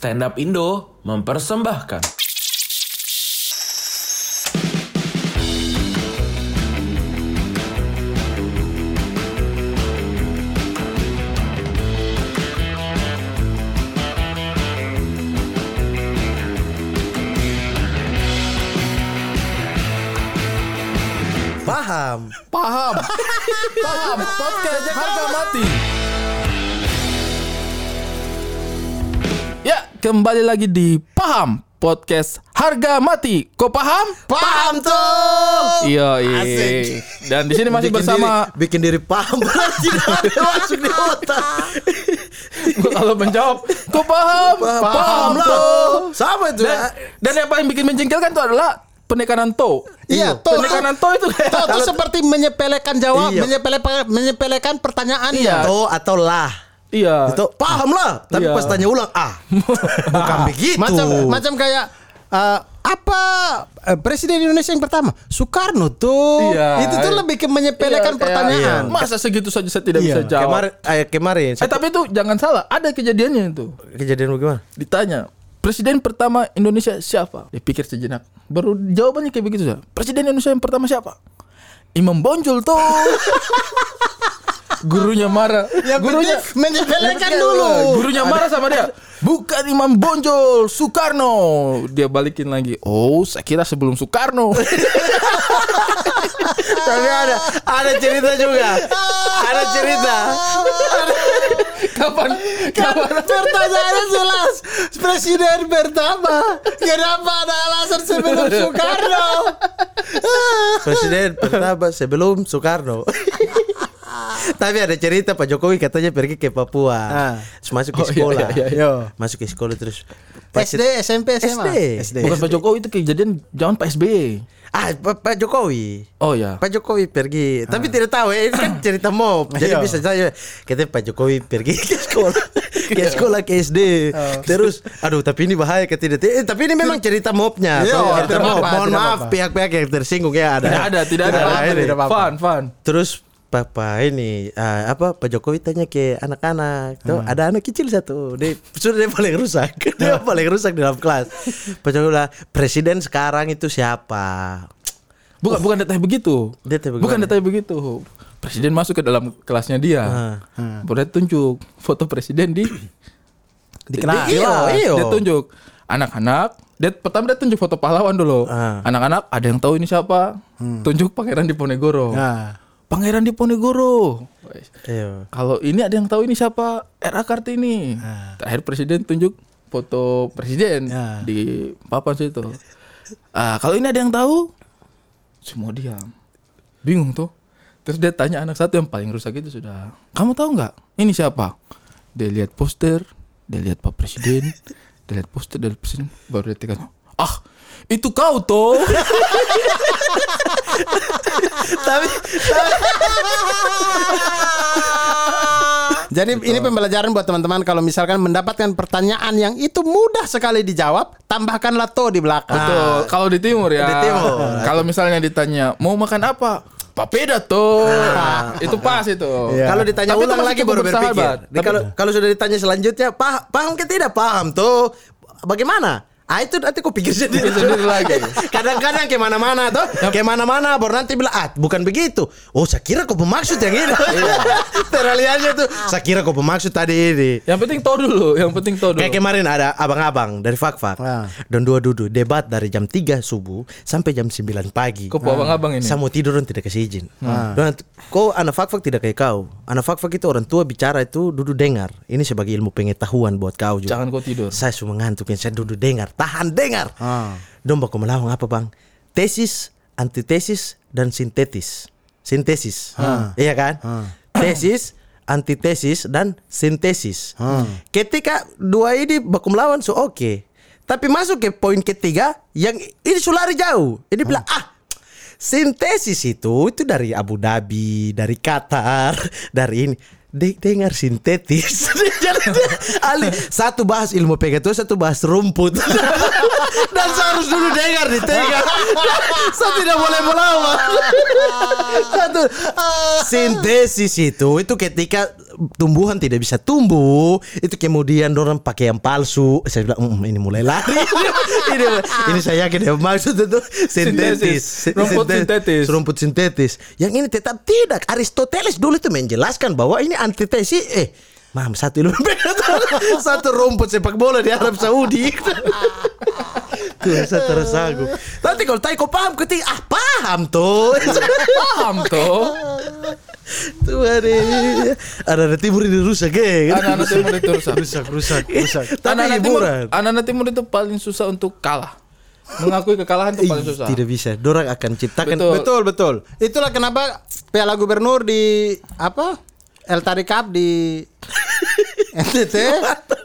Stand Up Indo mempersembahkan. Kembali lagi di Paham Podcast Harga Mati. Kau paham? Paham tuh. Iya, iya. Dan di sini masih Bikin bersama diri, bikin diri paham tidak masuk di otak. kalau menjawab, kau paham? Paham, lah. tuh. Sama itu. Dan, dan yang paling bikin menjengkelkan itu adalah penekanan to. Iya, to. Penekanan to itu kayak Tahu tuh seperti menyepelekan jawab, Iya. menyepelekan, menyepelekan pertanyaan. Iya. Atau atau lah. Iya. Itu paham lah. Tapi Iya. pas tanya ulang ah. Bukan begitu. Macam macam kayak eh, apa eh, presiden Indonesia yang pertama Soekarno tuh. Iya. Itu tuh lebih ke menyepelekan Iya, pertanyaan. Masa segitu saja saya tidak Iya. bisa jawab? kemarin eh, kemarin Eh tapi itu jangan salah, ada kejadiannya itu. kejadian bagaimana? Ditanya, presiden pertama Indonesia siapa? Dia pikir sejenak. Baru jawabannya kayak begitu saja. Presiden Indonesia yang pertama siapa? Imam Bonjol tuh. Gurunya marah. Yang gurunya menyepelekan dulu. Gurunya marah sama dia. Bukan Imam Bonjol, Soekarno. Dia balikin lagi. Oh, saya kira sebelum Soekarno. Tapi ada ada cerita juga. Ada cerita. kapan? Kapan? Pertanyaannya jelas. Presiden pertama. Kenapa ada alasan sebelum Soekarno? Presiden pertama sebelum Soekarno. Tapi ada cerita Pak Jokowi katanya pergi ke Papua. Ah. Terus masuk ke Oh, iya, sekolah. iya, iya. Masuk ke sekolah terus SD, SMP, SMA. SD. Bukan Pak Jokowi itu kejadian zaman Pak SBY. Ah, Pak, Pak Jokowi. Oh ya. Pak Jokowi pergi, tapi tidak tahu eh, ini kan cerita mob. Jadi Iya. bisa saja kita Pak Jokowi pergi ke sekolah, ke sekolah ke SD. Terus, aduh tapi ini bahaya ke tidak. Eh, tapi ini memang cerita mobnya. Iya, cerita mob. Mohon maaf pihak-pihak yang tersinggung ya ada. Tidak ada, tidak ada. Tidak apa-apa. Fun, fun. Terus Papa ini ah, apa Pak Jokowi tanya ke anak-anak, tuh ada anak kecil satu, dia sudah dia paling rusak, dia paling rusak dalam kelas. Pak Jokowi bilang, presiden sekarang itu siapa? Bukan bukan datanya begitu. Dia tanya Bukan datanya begitu. Presiden masuk ke dalam kelasnya dia. Ah. Baru dia tunjuk foto presiden di di Iya, kelas. iya. Dia tunjuk anak-anak. Dia pertama dia tunjuk foto pahlawan dulu. Ah. Anak-anak ada yang tahu ini siapa? Tunjuk Pangeran Diponegoro. Nah. Pangeran Diponegoro. Iya. Kalau ini ada yang tahu ini siapa? RA Kartini. Ah. Terakhir presiden tunjuk foto presiden Ya. di papan situ. Ah, kalau ini ada yang tahu, semua diam. Bingung tuh. Terus dia tanya anak satu yang paling rusak itu sudah. Kamu tahu nggak? Ini siapa? Dia lihat poster, dia lihat Pak Presiden, dia lihat poster dari presiden, baru dia tekan. Ah, itu kau toh. tapi Jadi ini pembelajaran buat teman-teman kalau misalkan mendapatkan pertanyaan yang itu mudah sekali dijawab, tambahkanlah to di belakang. Betul. Kalau di timur ya. Di timur. Kalau misalnya ditanya mau makan apa? Papeda tuh. itu pas itu. Iya. kalau ditanya Tapi itu ulang lagi baru berpikir. Kalau kalau sudah ditanya selanjutnya, paham, paham ke tidak paham tuh? Bagaimana? Ah itu nanti kok pikir sendiri, Pikir sendiri lagi. Kadang-kadang ke mana-mana tuh, ke mana-mana baru nanti bilang ah bukan begitu. Oh saya kira kau bermaksud yang ini. Iya. Teraliannya tuh, saya kira kau bermaksud tadi ini. Yang penting tahu dulu, yang penting tahu dulu. Kayak kemarin ada abang-abang dari Fak-Fak Ah. dan dua duduk debat dari jam 3 subuh sampai jam 9 pagi. Kok abang-abang ini? Saya mau tidur dan tidak kasih izin. Dan kau anak Fak-Fak tidak kayak kau. Anak Fak-Fak itu orang tua bicara itu duduk dengar. Ini sebagai ilmu pengetahuan buat kau juga. Jangan kau tidur. Saya cuma ngantuk saya duduk dengar, tahan dengar. Ah. Dong baku melawan apa bang? Tesis, antitesis, dan sintetis. Sintesis, iya kan? Tesis, antitesis, dan sintesis. Ketika dua ini baku melawan so oke. Tapi masuk ke poin ketiga yang ini sulari jauh. Ini bilang ah sintesis itu itu dari Abu Dhabi, dari Qatar, dari ini. De- dengar sintetis. Ahli satu bahas ilmu pegato, satu bahas rumput. Dan saya harus dulu dengar di tengah. Saya tidak boleh melawan. Satu sintesis itu itu ketika tumbuhan tidak bisa tumbuh, itu kemudian orang pakai yang palsu. Saya bilang, "Mm, ini mulai lari. ini, ini saya yakin ya maksud itu sintetis. Rumput Sintet- sintetis. Rumput sintetis. Yang ini tetap tidak. Aristoteles dulu itu menjelaskan bahwa ini antitesis eh Mam, satu satu rumput sepak bola di Arab Saudi. Tuh, saya tersagu. Nanti kalau tanya kau paham ketika ah paham tuh. Paham tuh ada ada ada timur ini rusak ya. kan? Anak-anak timur itu rusak. rusak rusak rusak. Tapi Anak-anak timur, anak-anak timur itu paling susah untuk kalah. Mengakui kekalahan itu paling susah. Tidak bisa. Dorang akan ciptakan Betul. Betul betul. Itulah kenapa Piala Gubernur di apa? El Tari Cup di NTT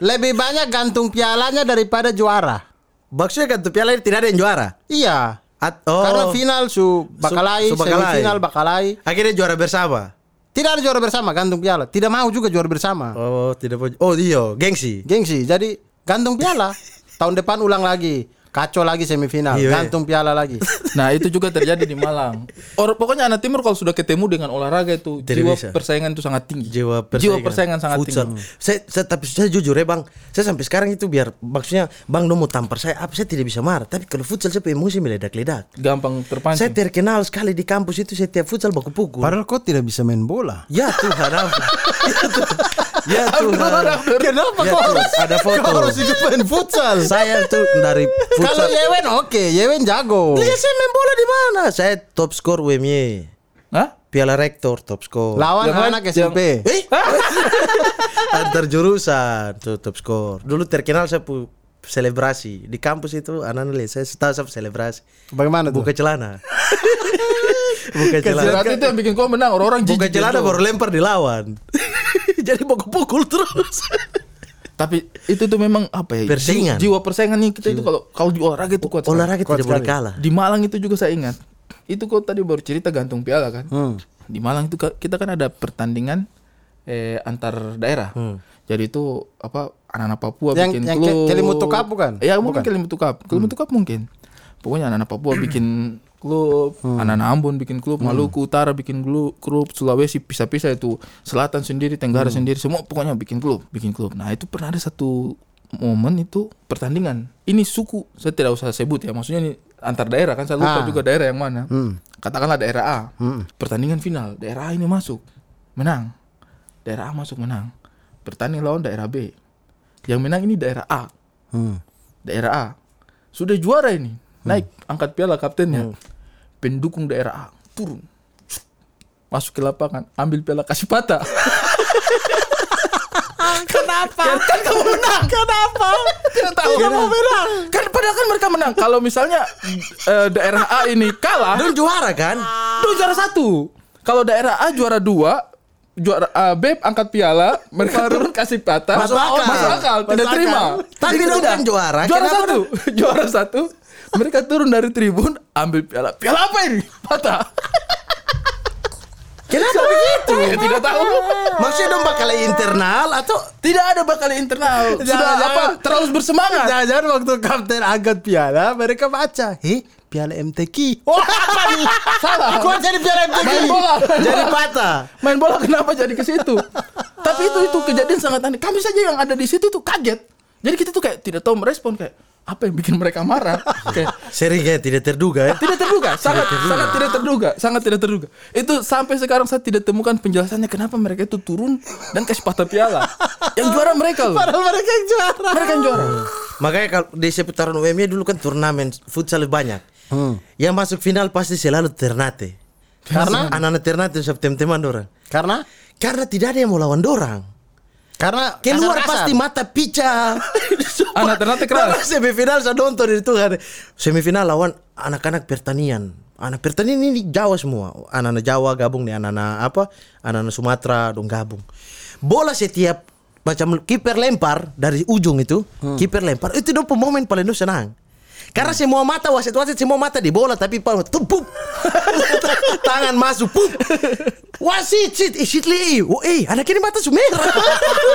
lebih banyak gantung pialanya daripada juara. Maksudnya tuh piala ini tidak ada yang juara. Iya. At- oh. Karena final su Bakalai, Su- su Bakalai. semifinal Bakalai. Akhirnya juara bersama. Tidak ada juara bersama, gantung piala. Tidak mau juga juara bersama. Oh, tidak mau. Oh, iya, gengsi. Gengsi. Jadi gantung piala. Tahun depan ulang lagi. Kacau lagi semifinal, Iya, iya. gantung piala lagi. Nah itu juga terjadi di Malang. Or, pokoknya anak timur kalau sudah ketemu dengan olahraga itu Tidak jiwa bisa. persaingan itu sangat tinggi. Jiwa persaingan, Jiwa persaingan sangat Futsal. tinggi. Saya, saya tapi saya jujur ya bang, saya sampai sekarang itu biar maksudnya bang mau tampar saya apa saya tidak bisa marah. Tapi kalau futsal saya punya emosi meledak-ledak. Gampang Saya terpancing. terkenal sekali di kampus itu setiap futsal baku pukul. Padahal kau tidak bisa main bola. Ya Tuhan ampun. Ya Tuhan. Ya Tuhan. Kenapa Ya kau Tuhan, harus ada foto. Kau harus ikut main futsal. Saya tuh dari Kalau futsal. Yewen oke, Yewen jago. Ya saya main bola di mana? Saya top skor UMY. Hah? Piala Rektor top skor. Lawan Yang anak yang- SMP. Eh? Antar jurusan tuh top skor. Dulu terkenal saya pu selebrasi di kampus itu anak-anak lihat saya tahu saya selebrasi. Bagaimana tuh? Buka celana. Buka celana. Berarti itu yang bikin kau menang orang-orang Buka celana baru lempar di lawan. Jadi baku pukul terus. Tapi itu tuh memang apa ya? Persaingan. Jiwa persaingan nih kita itu kalau kalau di olahraga itu kuat. sekali. Olahraga Kuat tidak boleh sekali. kalah. Di Malang itu juga saya ingat. Itu kau tadi baru cerita gantung piala kan? Hmm. Di Malang itu kita kan ada pertandingan eh, antar daerah. Jadi itu apa anak-anak Papua Yang- bikin yang klub. Ke- Kelimutu Cup bukan? Ya mungkin Bukan. Kelimutu Cup. Kelimutu Cup mungkin. Pokoknya anak-anak Papua bikin klub, anak-anak Ambon bikin klub, Maluku Utara bikin klub, klub Sulawesi pisah-pisah itu, Selatan sendiri, Tenggara sendiri, semua pokoknya bikin klub, bikin klub. Nah itu pernah ada satu momen itu pertandingan. Ini suku, saya tidak usah sebut ya, maksudnya ini antar daerah kan saya lupa Ah. juga daerah yang mana. Hmm. Katakanlah daerah A, pertandingan final, daerah A ini masuk, menang, daerah A masuk menang, bertanding lawan daerah B, yang menang ini daerah A, Hmm. daerah A sudah juara ini naik angkat piala kaptennya. Pendukung daerah A turun. Masuk ke lapangan ambil piala kasih patah kenapa? Kan, kamu menang. Kenapa? Tidak tahu kamu menang? Kan padahal kan mereka menang. Kalau misalnya eh, daerah A ini kalah Dan juara kan? Duh juara satu. Kalau daerah A juara dua, juara A, B angkat piala, mereka turun kasih patah. Masuk akal. Masuk akal, tidak Masuk terima. Tapi Tidak. dong kan juara, Juara kenapa satu, juara satu. Mereka turun dari tribun, ambil piala. Piala apa ini? Patah. Kenapa begitu? Ya, tidak tahu. Maksudnya dong bakal internal atau Tidak ada bakal internal. Sudah Jangan- apa? Terlalu bersemangat. Jangan-jangan waktu kapten angkat piala, mereka baca, "Heh, piala MTQ." Oh, apa nih? Salah. Kok jadi piala MTQ? Main bola. jadi patah? Main bola kenapa jadi ke situ? Tapi itu itu kejadian sangat aneh. Kami saja yang ada di situ tuh kaget. Jadi kita tuh kayak tidak tahu merespon kayak apa yang bikin mereka marah. Kayak Sering kayak tidak terduga ya. tidak terduga, sangat sangat tidak terduga, sangat tidak terduga. Itu sampai sekarang saya tidak temukan penjelasannya kenapa mereka itu turun dan kasih patah piala. Yang juara mereka loh. Padahal mereka yang juara. Mereka yang juara. Makanya kalau di seputaran UMY dulu kan turnamen futsal banyak. Yang masuk final pasti selalu Ternate. Karena Anak-anak Ternate sama teman orang. karena Karena tidak ada yang mau lawan dorang. Karena Keluar kasar-kasar. pasti mata pica. Anak Ternate keras. Semifinal saya nonton itu kan. Semifinal lawan anak-anak pertanian. Anak pertanian ini Jawa semua. Anak-anak Jawa gabung nih anak-anak apa? Anak-anak Sumatera dong gabung. Bola setiap macam kiper lempar dari ujung itu, kiper lempar itu dong momen paling senang. Karena semua mata wasit-wasit semua mata di bola tapi Pak tumpuk. Tangan masuk pup. Wasit sit isit li. Oh, eh, anak ini mata sumerah.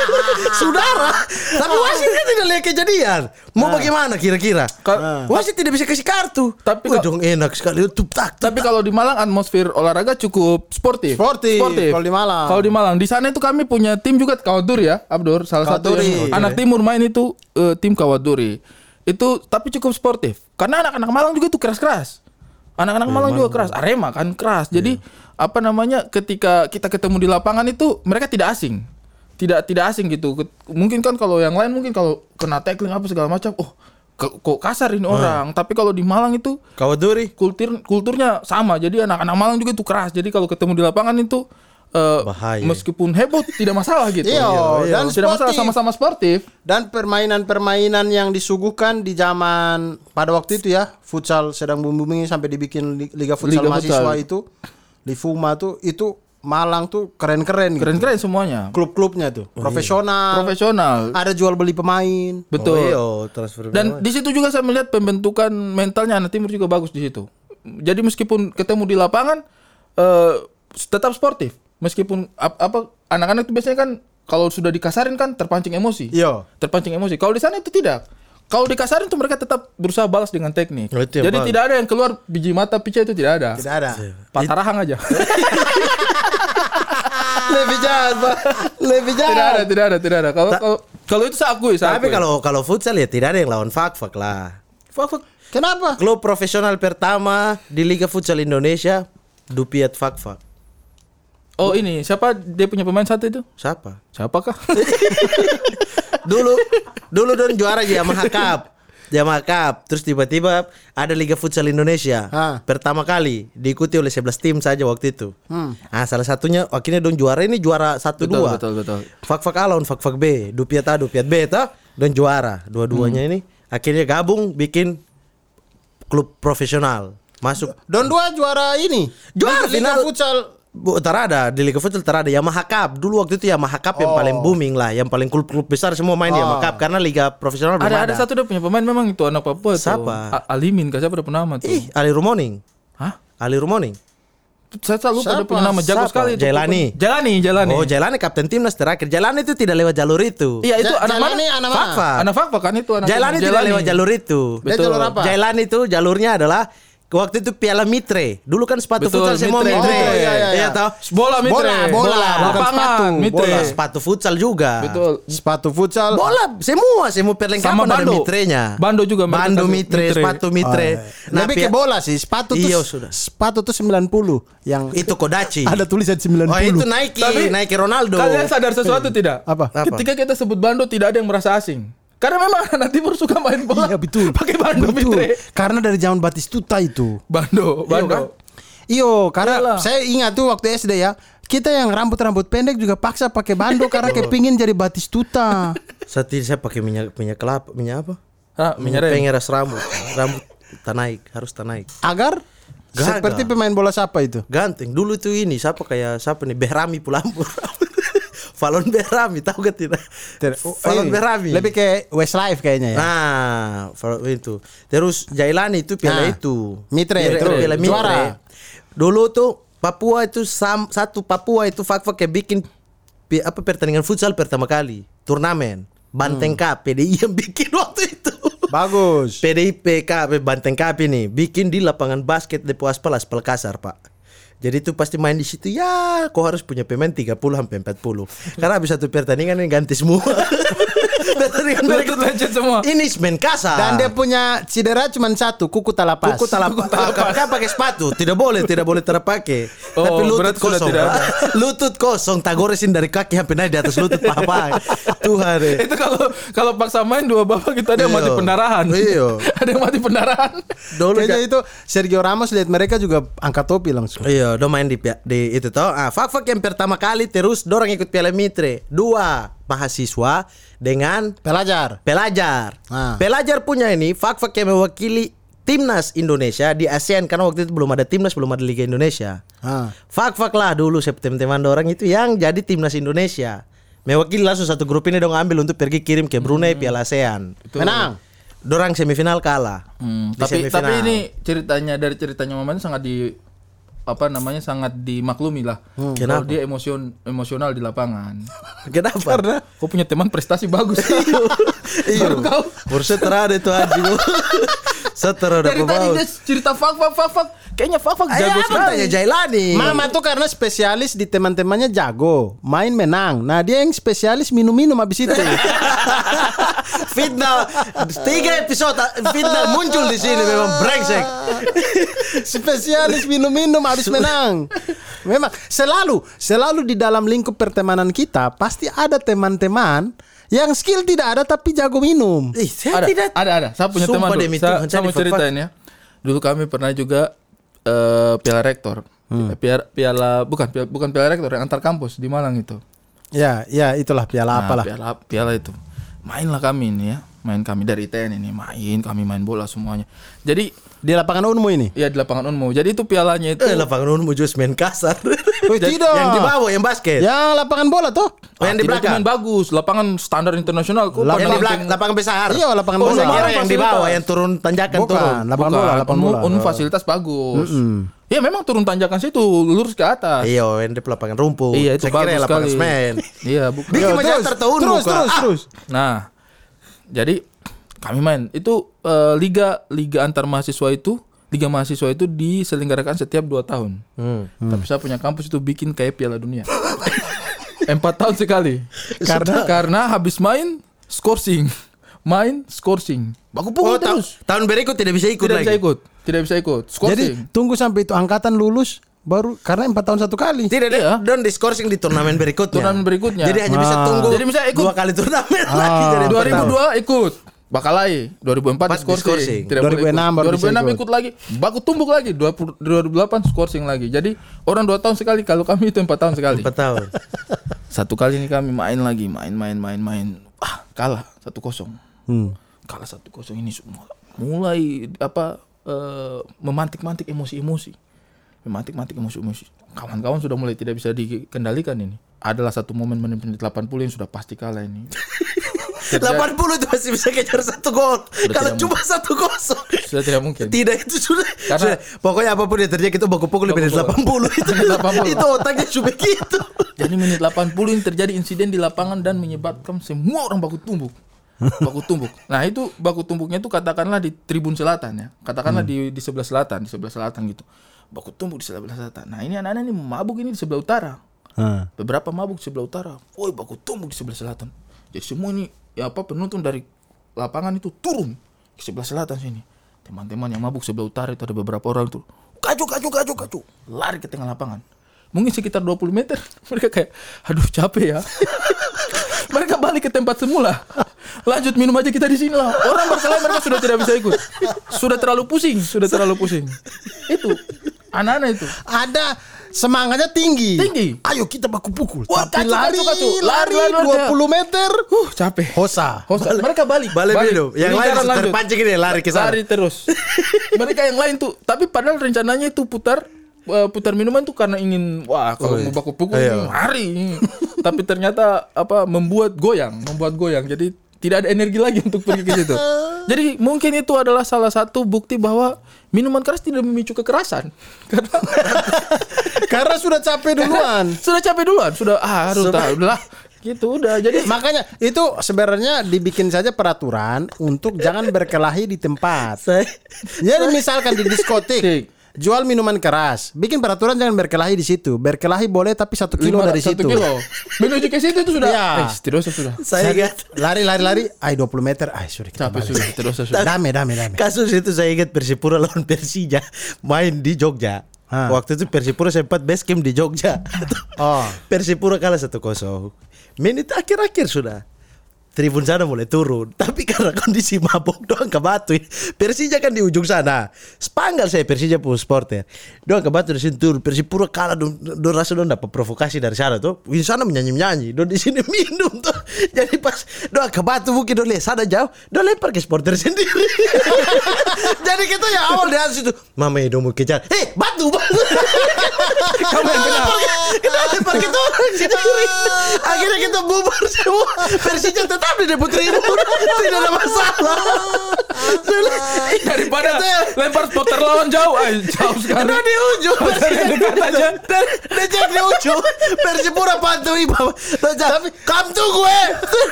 Saudara. Tapi wasit kan tidak lihat kejadian. Mau bagaimana kira-kira? Ka- Wasit tidak bisa kasih kartu. Tapi Wih, dong enak sekali tup tak. Tapi kalau di Malang atmosfer olahraga cukup sportif. Sportif, kalau di Malang. Kalau di Malang, di sana itu kami punya tim juga Kawaduri ya, Abdur. Salah satu Kawaduri. yang anak timur main itu eh, tim Kawaduri. Itu tapi cukup sportif. Karena anak-anak Malang juga itu keras-keras. Anak-anak Malang juga keras. Arema kan keras. Jadi apa namanya ketika kita ketemu di lapangan itu mereka tidak asing. Tidak tidak asing gitu. Mungkin kan kalau yang lain mungkin kalau kena tackling apa segala macam, oh kok kasar ini orang. Tapi kalau di Malang itu Kawaduri. kultur kulturnya sama jadi anak-anak Malang juga itu keras jadi kalau ketemu di lapangan itu eh, Bahaya. meskipun heboh tidak masalah gitu. Iya, dan tidak masalah sama-sama sportif. Dan permainan-permainan yang disuguhkan di zaman pada waktu itu ya, futsal sedang booming sampai dibikin li- liga futsal Liga mahasiswa futsal. itu di Fuma tuh itu Malang tuh keren-keren gitu. keren-keren semuanya. Klub-klubnya tuh profesional. profesional. Ada jual beli pemain. betul. Oh, iya, transfer dan di situ juga saya melihat pembentukan mentalnya anak timur juga bagus di situ. Jadi meskipun ketemu di lapangan eh, tetap sportif meskipun ap- apa anak-anak itu biasanya kan kalau sudah dikasarin kan terpancing emosi Iya. terpancing emosi. Kalau di sana itu tidak. Kalau dikasarin tuh mereka tetap berusaha balas dengan teknik. Oh, Jadi bagus. tidak ada yang keluar biji mata pica itu tidak ada. Tidak ada. Patah rahang aja. Lebih jahat, Pak. Lebih jahat. tidak ada, tidak ada, tidak ada. Kalau kalau kalau itu saya akui, saya Tapi akui. kalau kalau futsal ya tidak ada yang lawan fak-fak lah. Fuck, fuck. Kenapa? Klub profesional pertama di Liga Futsal Indonesia Dupiat Fak-Fak. Oh ini siapa dia punya pemain satu itu? Siapa? Siapakah? Dulu dulu don juara Yamaha Cup. Yamaha Cup. Terus tiba-tiba ada Liga Futsal Indonesia. Ah. Pertama kali diikuti oleh 11 tim saja waktu itu. Ah, salah satunya akhirnya don juara ini juara 1 betul, 2. betul, betul. Fak-fak A lawan fak-fak B, Dupiat A, Dupiat B toh dan juara. Dua-duanya ini akhirnya gabung bikin klub profesional. Masuk Don dua juara ini. Juara Liga final. futsal. Bu, terada di Liga Futsal terada Yamaha Cup. Dulu waktu itu Yamaha Cup yang Oh. paling booming lah, yang paling klub-klub besar semua main di Yamaha Cup karena liga profesional belum ada ada satu dia punya pemain memang itu anak Papua itu. Siapa? A- Alimin, kah siapa punya nama tuh? Ih, Ali Rumoning. Hah? Ali Rumoning. Saya selalu lupa Siapa? punya nama jago Siapa? sekali itu. Jailani. Jailani, Jailani. Oh, Jailani kapten timnas terakhir. Jailani itu tidak lewat jalur itu. Iya itu Ja- anak mana? Anak mana? Fak-fak. Anak Fakfa kan itu anak Jailani tidak lewat jalur itu. Dia jalur apa? Jailani itu jalurnya adalah waktu itu Piala Mitre. Dulu kan sepatu Betul, futsal semua Mitre. Mitre. Oh, iya, iya, iya. toh? Bola Mitre. Bola, bola, bukan Lapangan, sepatu. Mitre. Bola, sepatu futsal juga. Betul. Sepatu futsal. Bola semua semua perlengkapan Sama ada bando. mitrenya. Bando juga Bando mitre, mitre. sepatu mitre. Nah, Lebih ke bola sih. Sepatu tuh Iya, sudah. sepatu tuh 90 yang itu Kodachi. ada tulisan 90. Oh itu Nike, Tapi- Nike Ronaldo. Kalian sadar sesuatu tidak? Apa? Apa? Ketika kita sebut bando tidak ada yang merasa asing. Karena memang anak timur suka main bola. Iya betul. Pakai bando betul. mitre. Karena dari zaman Batistuta itu. Bando, bando. kan? Iyo, karena Iyalah. saya ingat tuh waktu SD ya. Kita yang rambut-rambut pendek juga paksa pakai bando karena kepingin jadi Batistuta. Saat ini saya pakai minyak minyak kelapa, minyak apa? Hah, minyak rem. pengeras rambut. Rambut tak naik, harus tak naik. Agar Gagal. seperti pemain bola siapa itu? Ganteng. Dulu tuh ini siapa kayak siapa nih? Behrami Pulampur. Falon Behrami, tahu gak tidak? Falon Eh, Behrami. Lebih ke Westlife kayaknya ya. Nah, Falon itu. Terus Jailani itu piala Nah, itu. Mitre, Piala, terus piala Mitre. juara. Dulu tuh Papua itu sam, satu Papua itu fak-fak kayak bikin apa pertandingan futsal pertama kali, turnamen. Banteng Cup, PDI yang bikin waktu itu. Bagus. PDIP Cup, Banteng Cup ini bikin di lapangan basket Depo Aspal Aspal Kasar, Pak. Jadi itu pasti main di situ ya, kau harus punya pemain 30 sampai 40. Karena habis satu pertandingan ini ganti semua. mereka Lutut lecet semua. ini semen kasar. Dan dia punya cedera cuma satu, kuku talapas. Kuku talapak. Kan pakai sepatu, tidak boleh, tidak boleh terpakai. Oh, Tapi lutut kosong. tidak ada. lutut kosong, tagoresin dari kaki sampai naik di atas lutut papa. Tuhan deh. Itu kalau kalau paksa main dua bapak kita ada yang Iya. mati pendarahan. Iya. ada yang mati pendarahan. Dulu Kayaknya itu Sergio Ramos lihat mereka juga angkat topi langsung. Iya, do main di, di itu toh. Ah, fak-fak yang pertama kali terus dorang ikut Piala Mitre. Dua mahasiswa dengan Pelajar. pelajar. Ah. Pelajar punya ini fak-fak yang mewakili timnas Indonesia di ASEAN karena waktu itu belum ada timnas, belum ada Liga Indonesia. Ah. Fak-fak lah dulu teman-teman orang itu yang jadi timnas Indonesia. Mewakili langsung satu grup ini dong ambil untuk pergi kirim ke Brunei Piala ASEAN. Menang. dorang semifinal kalah. Hmm, Di tapi semifinal. tapi ini ceritanya dari ceritanya Maman sangat di apa namanya sangat dimaklumi lah. Kalau Kenapa? dia emosion emosional di lapangan. Kenapa? Karena Kau punya teman prestasi bagus. iya. Baru kau Harusnya terada itu anjing. Seter udah dari tadi dia cerita fak fak fak fak. Kayaknya fak fak jago sekali. tanya Jailani? Mama tuh karena spesialis di teman-temannya jago, main menang. Nah dia yang spesialis minum-minum habis itu. Fitnah tiga episode Fitnah muncul di sini memang brengsek. spesialis minum-minum habis menang. Memang selalu, selalu di dalam lingkup pertemanan kita pasti ada teman-teman yang skill tidak ada tapi jago minum. Ih, saya ada, tidak ada, ada. Saya punya Sumpah teman dulu. demi Saya, saya mau ceritain ya. Dulu kami pernah juga eh, piala rektor. Hmm. Piala, piala bukan piala, bukan piala rektor yang antar kampus di Malang itu. Ya, ya itulah piala Nah, apalah. Piala piala itu. Mainlah kami ini ya. Main kami dari TN ini main, kami main bola semuanya. Jadi Di lapangan Unmu ini. ya di lapangan Unmu. Jadi itu pialanya itu Eh, lapangan unmu just main kasar. Wih, tidak. yang di bawah yang basket. Yang lapangan bola tuh. Oh, yang di tidak belakang. main bagus, lapangan standar internasional. Kok Lapangan yang di belakang lapangan besar. Iya, lapangan oh, bola. kira Lapangan yang di bawah yang turun tanjakan Bukan, turun. lapangan Bukan, bola, lapangan bola. Unmu fasilitas bagus. Ya memang turun tanjakan situ lurus ke atas. Iya, yang di lapangan rumput. Iya itu saya kira bagus lapangan sekali. semen. Iya bukan. Bikin Yo, macam terus, tertahu terus, muka. terus, Ah. terus. Nah, jadi kami main itu eh, liga liga antar mahasiswa itu liga mahasiswa itu diselenggarakan setiap dua tahun. Hmm. Tapi saya punya kampus itu bikin kayak Piala Dunia. Empat tahun sekali. Karena karena habis main scoring, main scoring. Baku pukul Oh, ta- terus. tahun berikut tidak bisa ikut Tidak lagi. bisa ikut, tidak bisa ikut. Scoring. Jadi tunggu sampai itu angkatan lulus baru karena empat tahun satu kali. Tidak Iya. ada dan di scoring di turnamen berikutnya. Turnamen berikutnya. Jadi hanya bisa Ah. tunggu. Jadi bisa ikut. dua kali turnamen Ah. lagi jadi empat tahun. 2002 ikut Bakalai 2004 Empat di scoring. di-scoring. Tidak boleh 2006 ikut. baru bisa 2006 ikut. ikut lagi baku tumbuk lagi 20, 2008 scoring lagi jadi orang dua tahun sekali kalau kami itu empat tahun sekali Empat tahun. satu kali ini kami main lagi main main main main ah kalah satu kosong Hmm. kalah satu kosong ini semua mulai apa eh, memantik-mantik emosi-emosi memantik-mantik emosi-emosi kawan-kawan sudah mulai tidak bisa dikendalikan ini adalah satu momen menit-menit 80 yang sudah pasti kalah ini Terjadi- 80 itu masih bisa kejar satu gol. Kalau cuma satu kosong. sudah tidak mungkin Tidak itu sudah, Karena- sudah. pokoknya apa pun yang terjadi kita baku pukul lebih dari Baku 80 itu. Menit 80. itu otaknya sudah gitu. Jadi menit 80 ini terjadi insiden di lapangan dan menyebabkan semua orang baku tumbuk. Baku tumbuk. Nah, itu baku tumbuknya itu katakanlah di tribun selatan ya. Katakanlah di di sebelah selatan, di sebelah selatan gitu. Baku tumbuk di sebelah selatan. Nah, ini anak-anak ini mabuk ini di sebelah utara. Ah. Beberapa mabuk di sebelah utara. Woi, baku tumbuk di sebelah selatan. Jadi semua ini ya apa penonton dari lapangan itu turun ke sebelah selatan sini. Teman-teman yang mabuk sebelah utara itu ada beberapa orang tuh. Kaju, kaju, kaju, kaju. Lari ke tengah lapangan. Mungkin sekitar 20 meter. Mereka kayak, aduh capek ya. mereka balik ke tempat semula. Lanjut minum aja kita di sini lah. Orang berkelahi mereka sudah tidak bisa ikut. Sudah terlalu pusing, sudah terlalu pusing. Itu anak-anak itu. Ada semangatnya tinggi. Tinggi. Ayo kita baku pukul. Wah, Tapi kacau, lari, kacau, kacau. lari, Lari, lari, lari. 20 meter. Uh, capek. Hosa. Host, mereka balik. Balik minum. Yang lain terpancing ini lari ke sana. Lari terus. mereka yang lain tuh, tapi padahal rencananya itu putar eh, putar minuman tuh karena ingin wah kalau mau baku pukul Iya. hari. tapi ternyata apa membuat goyang, membuat goyang. Jadi tidak ada energi lagi untuk pergi ke situ. Jadi mungkin itu adalah salah satu bukti bahwa minuman keras tidak memicu kekerasan. Karena Karena sudah capek duluan. sudah capek duluan, sudah ah aduh dah, udahlah. Gitu udah. Jadi Makanya itu sebenarnya dibikin saja peraturan untuk jangan berkelahi di tempat. Saya Jadi misalkan di diskotik Tik. Jual minuman keras, bikin peraturan jangan berkelahi di situ. Berkelahi boleh tapi satu kilo lima- dari satu situ. kilo. Menuju ke situ itu sudah. Iya. Eh, usah sudah. saya ingat Lari lari lari, ay 20 meter, ay sudah kita balik. sudah, tidak usah sudah. Dame dame dame. kasus itu saya ingat Persipura lawan Persija main di Jogja. Ah. Waktu itu Persipura sempat base camp di Jogja. Oh. Persipura kalah 1-0. Menit akhir-akhir sudah. Tribun sana mulai turun. Tapi karena kondisi mabuk Doang ke batu Persija kan di ujung sana. Spanggal saya Persija pun supporter Doang ke batu di sini turun Persipura kalah Don, don rasa don dapat provokasi dari sana tuh. Di sana menyanyi-nyanyi Don di sini minum tuh. Jadi pas Doang ke batu mungkin Don lihat sana jauh Don lempar ke supporter sendiri. Jadi kita yang awal di atas itu Mama Edo mau kejar. Eh batu batu. Kamu yang kena Kita lempar kita orang sendiri. Akhirnya kita bubar semua. Persija tetap di debut tribun Tidak ada masalah Daripada lempar spotter lawan jauh, ay, jauh sekali. Udah di ujung Yang dekat aja. Udah cek di ujung Persipura pantui bawah Tapi Come to gue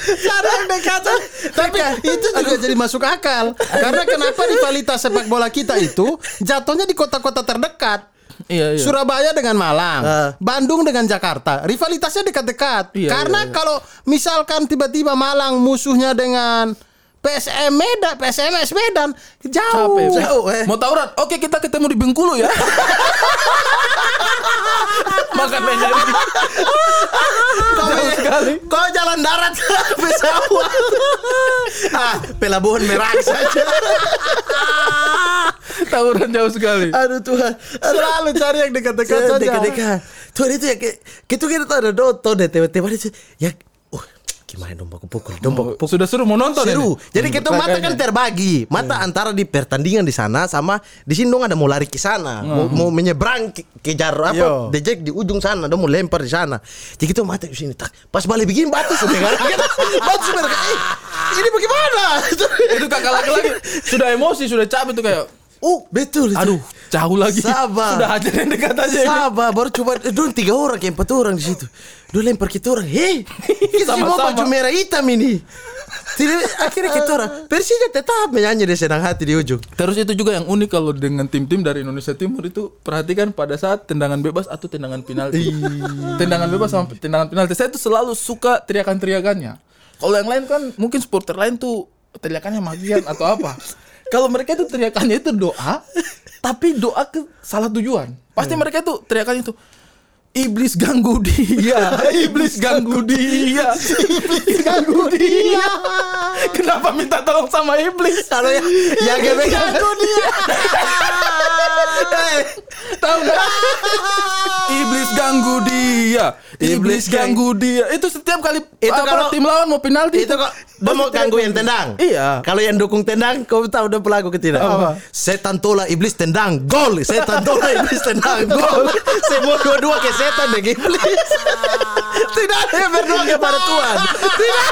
Cara yang dekat. Tapi itu juga jadi masuk akal. Karena kenapa rivalitas sepak bola kita itu jatuhnya di kota-kota terdekat. Iya, iya. Surabaya dengan Malang, Ah. Bandung dengan Jakarta, rivalitasnya dekat-dekat. Iya, Karena iya, iya. kalau misalkan tiba-tiba Malang musuhnya dengan PSM Medan, PSMS Medan, jauh. Capek. Jauh, eh. Mau tawuran? Oke kita ketemu di Bengkulu ya. Makan menyari. Jauh sekali. Kau jalan darat pesawat Ah pelabuhan Merak saja Tawuran jauh sekali. Aduh Tuhan Selalu cari yang dekat-dekat saja. Dekat-dekat Tuhan itu ya kayak Gitu kita tuh ada Doto deh Tiba-tiba itu Ya uh, Gimana dong aku pukul Dong aku pukul Sudah suruh mau nonton Seru. ini? Jadi kita mata kan terbagi. Mata antara di pertandingan di sana sama di sini dong ada mau lari ke sana, mau, mau menyeberang ke, kejar apa? Dejek di ujung sana, dong mau lempar di sana. Jadi kita mata di sini. Tak. Pas balik begini batu sudah kan. batu sudah. Eh, ini bagaimana? Itu kakak laki-laki sudah emosi, sudah capek tuh kayak Oh betul. itu. aduh jauh lagi. Sabar. Sudah aja yang dekat aja. Sabar, baru coba eh, Dulu tiga orang, kayak empat orang di situ. Dulu lempar kita orang. Hei, kita semua Sama-sama. baju merah hitam ini. Tidak, akhirnya kita orang. Persija tetap menyanyi di senang hati di ujung. Terus itu juga yang unik kalau dengan tim-tim dari Indonesia Timur itu perhatikan pada saat tendangan bebas atau tendangan penalti. tendangan bebas sama tendangan penalti. Saya tuh selalu suka teriakan-teriakannya. Kalau yang lain kan mungkin supporter lain tuh teriakannya magian atau apa. Kalau mereka itu teriakannya itu doa, tapi doa ke salah tujuan. Pasti mereka itu teriakannya itu Iblis ganggu dia, iblis ganggu dia, iblis ganggu dia. Kenapa minta tolong sama iblis? Kalau yang yang gebek aku dia. Tahu nggak? Iblis ganggu dia. Iblis ganggu dia. Itu setiap kali Itu kalau- tim lawan mau penalti Itu kok dia mau ganggu yang tendang. Iya. Kalau yang dukung tendang, kau tahu udah pelaku ke tidak? Apa? Setan tola iblis tendang gol. Setan tola iblis tendang gol. Semua dua-dua ke setan deh iblis. Tidak ada yang berdoa kepada Tuhan. Tidak.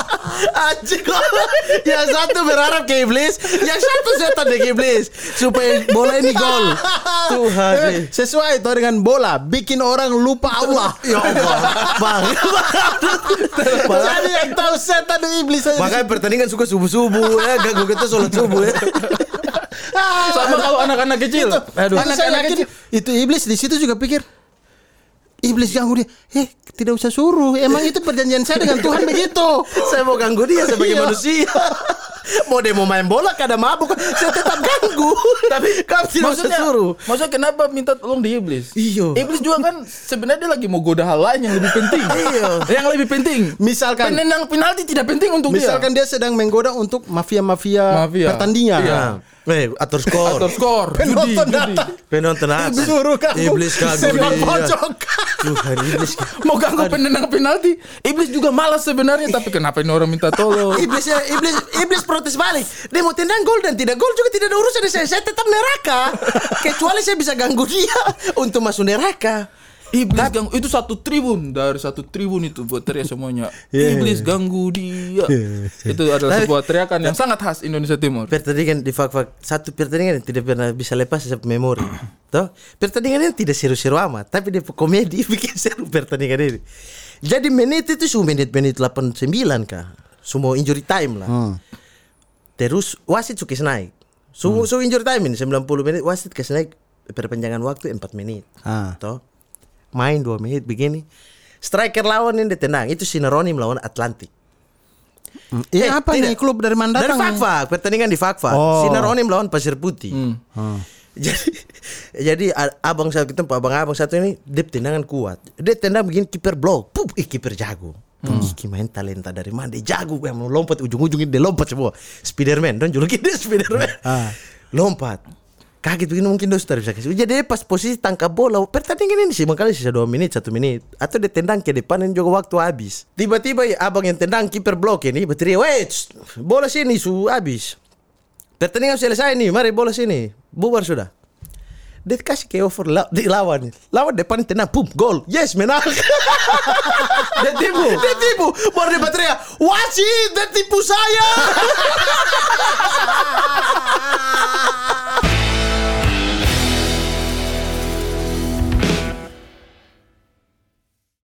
Anjing kok. Yang satu berharap ke iblis, yang satu setan deh iblis supaya bola ini gol. Tuhan. Eh, Sesuai itu dengan bola, bikin orang lupa Allah. Ya Allah. Bang. Jadi yang tahu setan dan iblis. Makanya pertandingan suka subuh-subuh ya, ganggu kita sholat subuh ya. Sama kalau anak-anak kecil. Aduh. Anak-anak kecil. itu iblis di situ juga pikir iblis ganggu dia. Eh, tidak usah suruh. Emang itu perjanjian saya dengan Tuhan begitu. Saya mau ganggu dia sebagai Iya. manusia. Mau dia mau main bola kada mabuk, saya tetap ganggu. Tapi kamu tidak usah Maksudnya, suruh. maksudnya kenapa minta tolong di iblis? Iya. Iblis juga kan sebenarnya dia lagi mau goda hal lain yang lebih penting. Iya. Yang lebih penting. Misalkan penendang penalti tidak penting untuk misalkan dia sedang menggoda untuk mafia-mafia Mafia. pertandingan. Iya. Eh, atur skor. Atur skor, Penonton datang. Penonton atas. Suruh ganggu. Iblis ganggu Sepak dia. pojok. Tuhan iblis. Mau ganggu penendang penalti. Iblis juga malas sebenarnya, tapi kenapa ini orang minta tolong? Iblis ya, iblis iblis protes balik. Dia mau tendang gol dan tidak gol juga tidak ada urusan saya. Saya tetap neraka. Kecuali saya bisa ganggu dia untuk masuk neraka. Iblis ganggu itu satu tribun dari satu tribun itu buat teriak semuanya. Iya. Iblis ganggu dia. Itu adalah sebuah teriakan yang sangat khas Indonesia Timur. pertandingan di fak-fak satu pertandingan yang tidak pernah bisa lepas saya memori. Toh, pertandingan ini tidak seru-seru amat, tapi dia komedi bikin seru pertandingan ini. Jadi menit itu semua menit-menit 89 kah? Semua injury time lah. Terus wasit suka naik. Semua so injury time ini 90 menit wasit kasih naik perpanjangan waktu 4 menit. Ah. Toh. Main 2 menit begini. Striker lawan ini ditendang. Itu Sinaroni melawan Atlantik. Ini Eh, apa tidak. nih klub dari mana Dari datang? Fakfak, pertandingan di Fakfak. Oh. Sinaroni melawan Pasir Putih. Jadi jadi a- abang satu kita abang abang satu ini dia tendangan kuat. Dia tendang begini kiper blok. Pup, ih kiper jago. Ih, main talenta dari mana? Dia jago yang mau lompat ujung-ujungnya dia lompat semua. Spiderman, dan julukin dia Spiderman. Ah. Lompat. Kaget begini mungkin dia sudah bisa kasih. Jadi pas posisi tangkap bola pertandingan ini sih makanya sisa dua menit satu menit atau dia tendang ke depan dan juga waktu habis. Tiba-tiba ya, abang yang tendang kiper blok ini berteriak, wait, bola sini su habis. Pertandingan selesai nih, mari bola sini. Bubar sudah. Dia kasih ke over la- di lawan. Lawan depan tenang, pum, gol. Yes, menang. Dia tipu. dia tipu. Baru dia berteriak, wasit, dia tipu saya.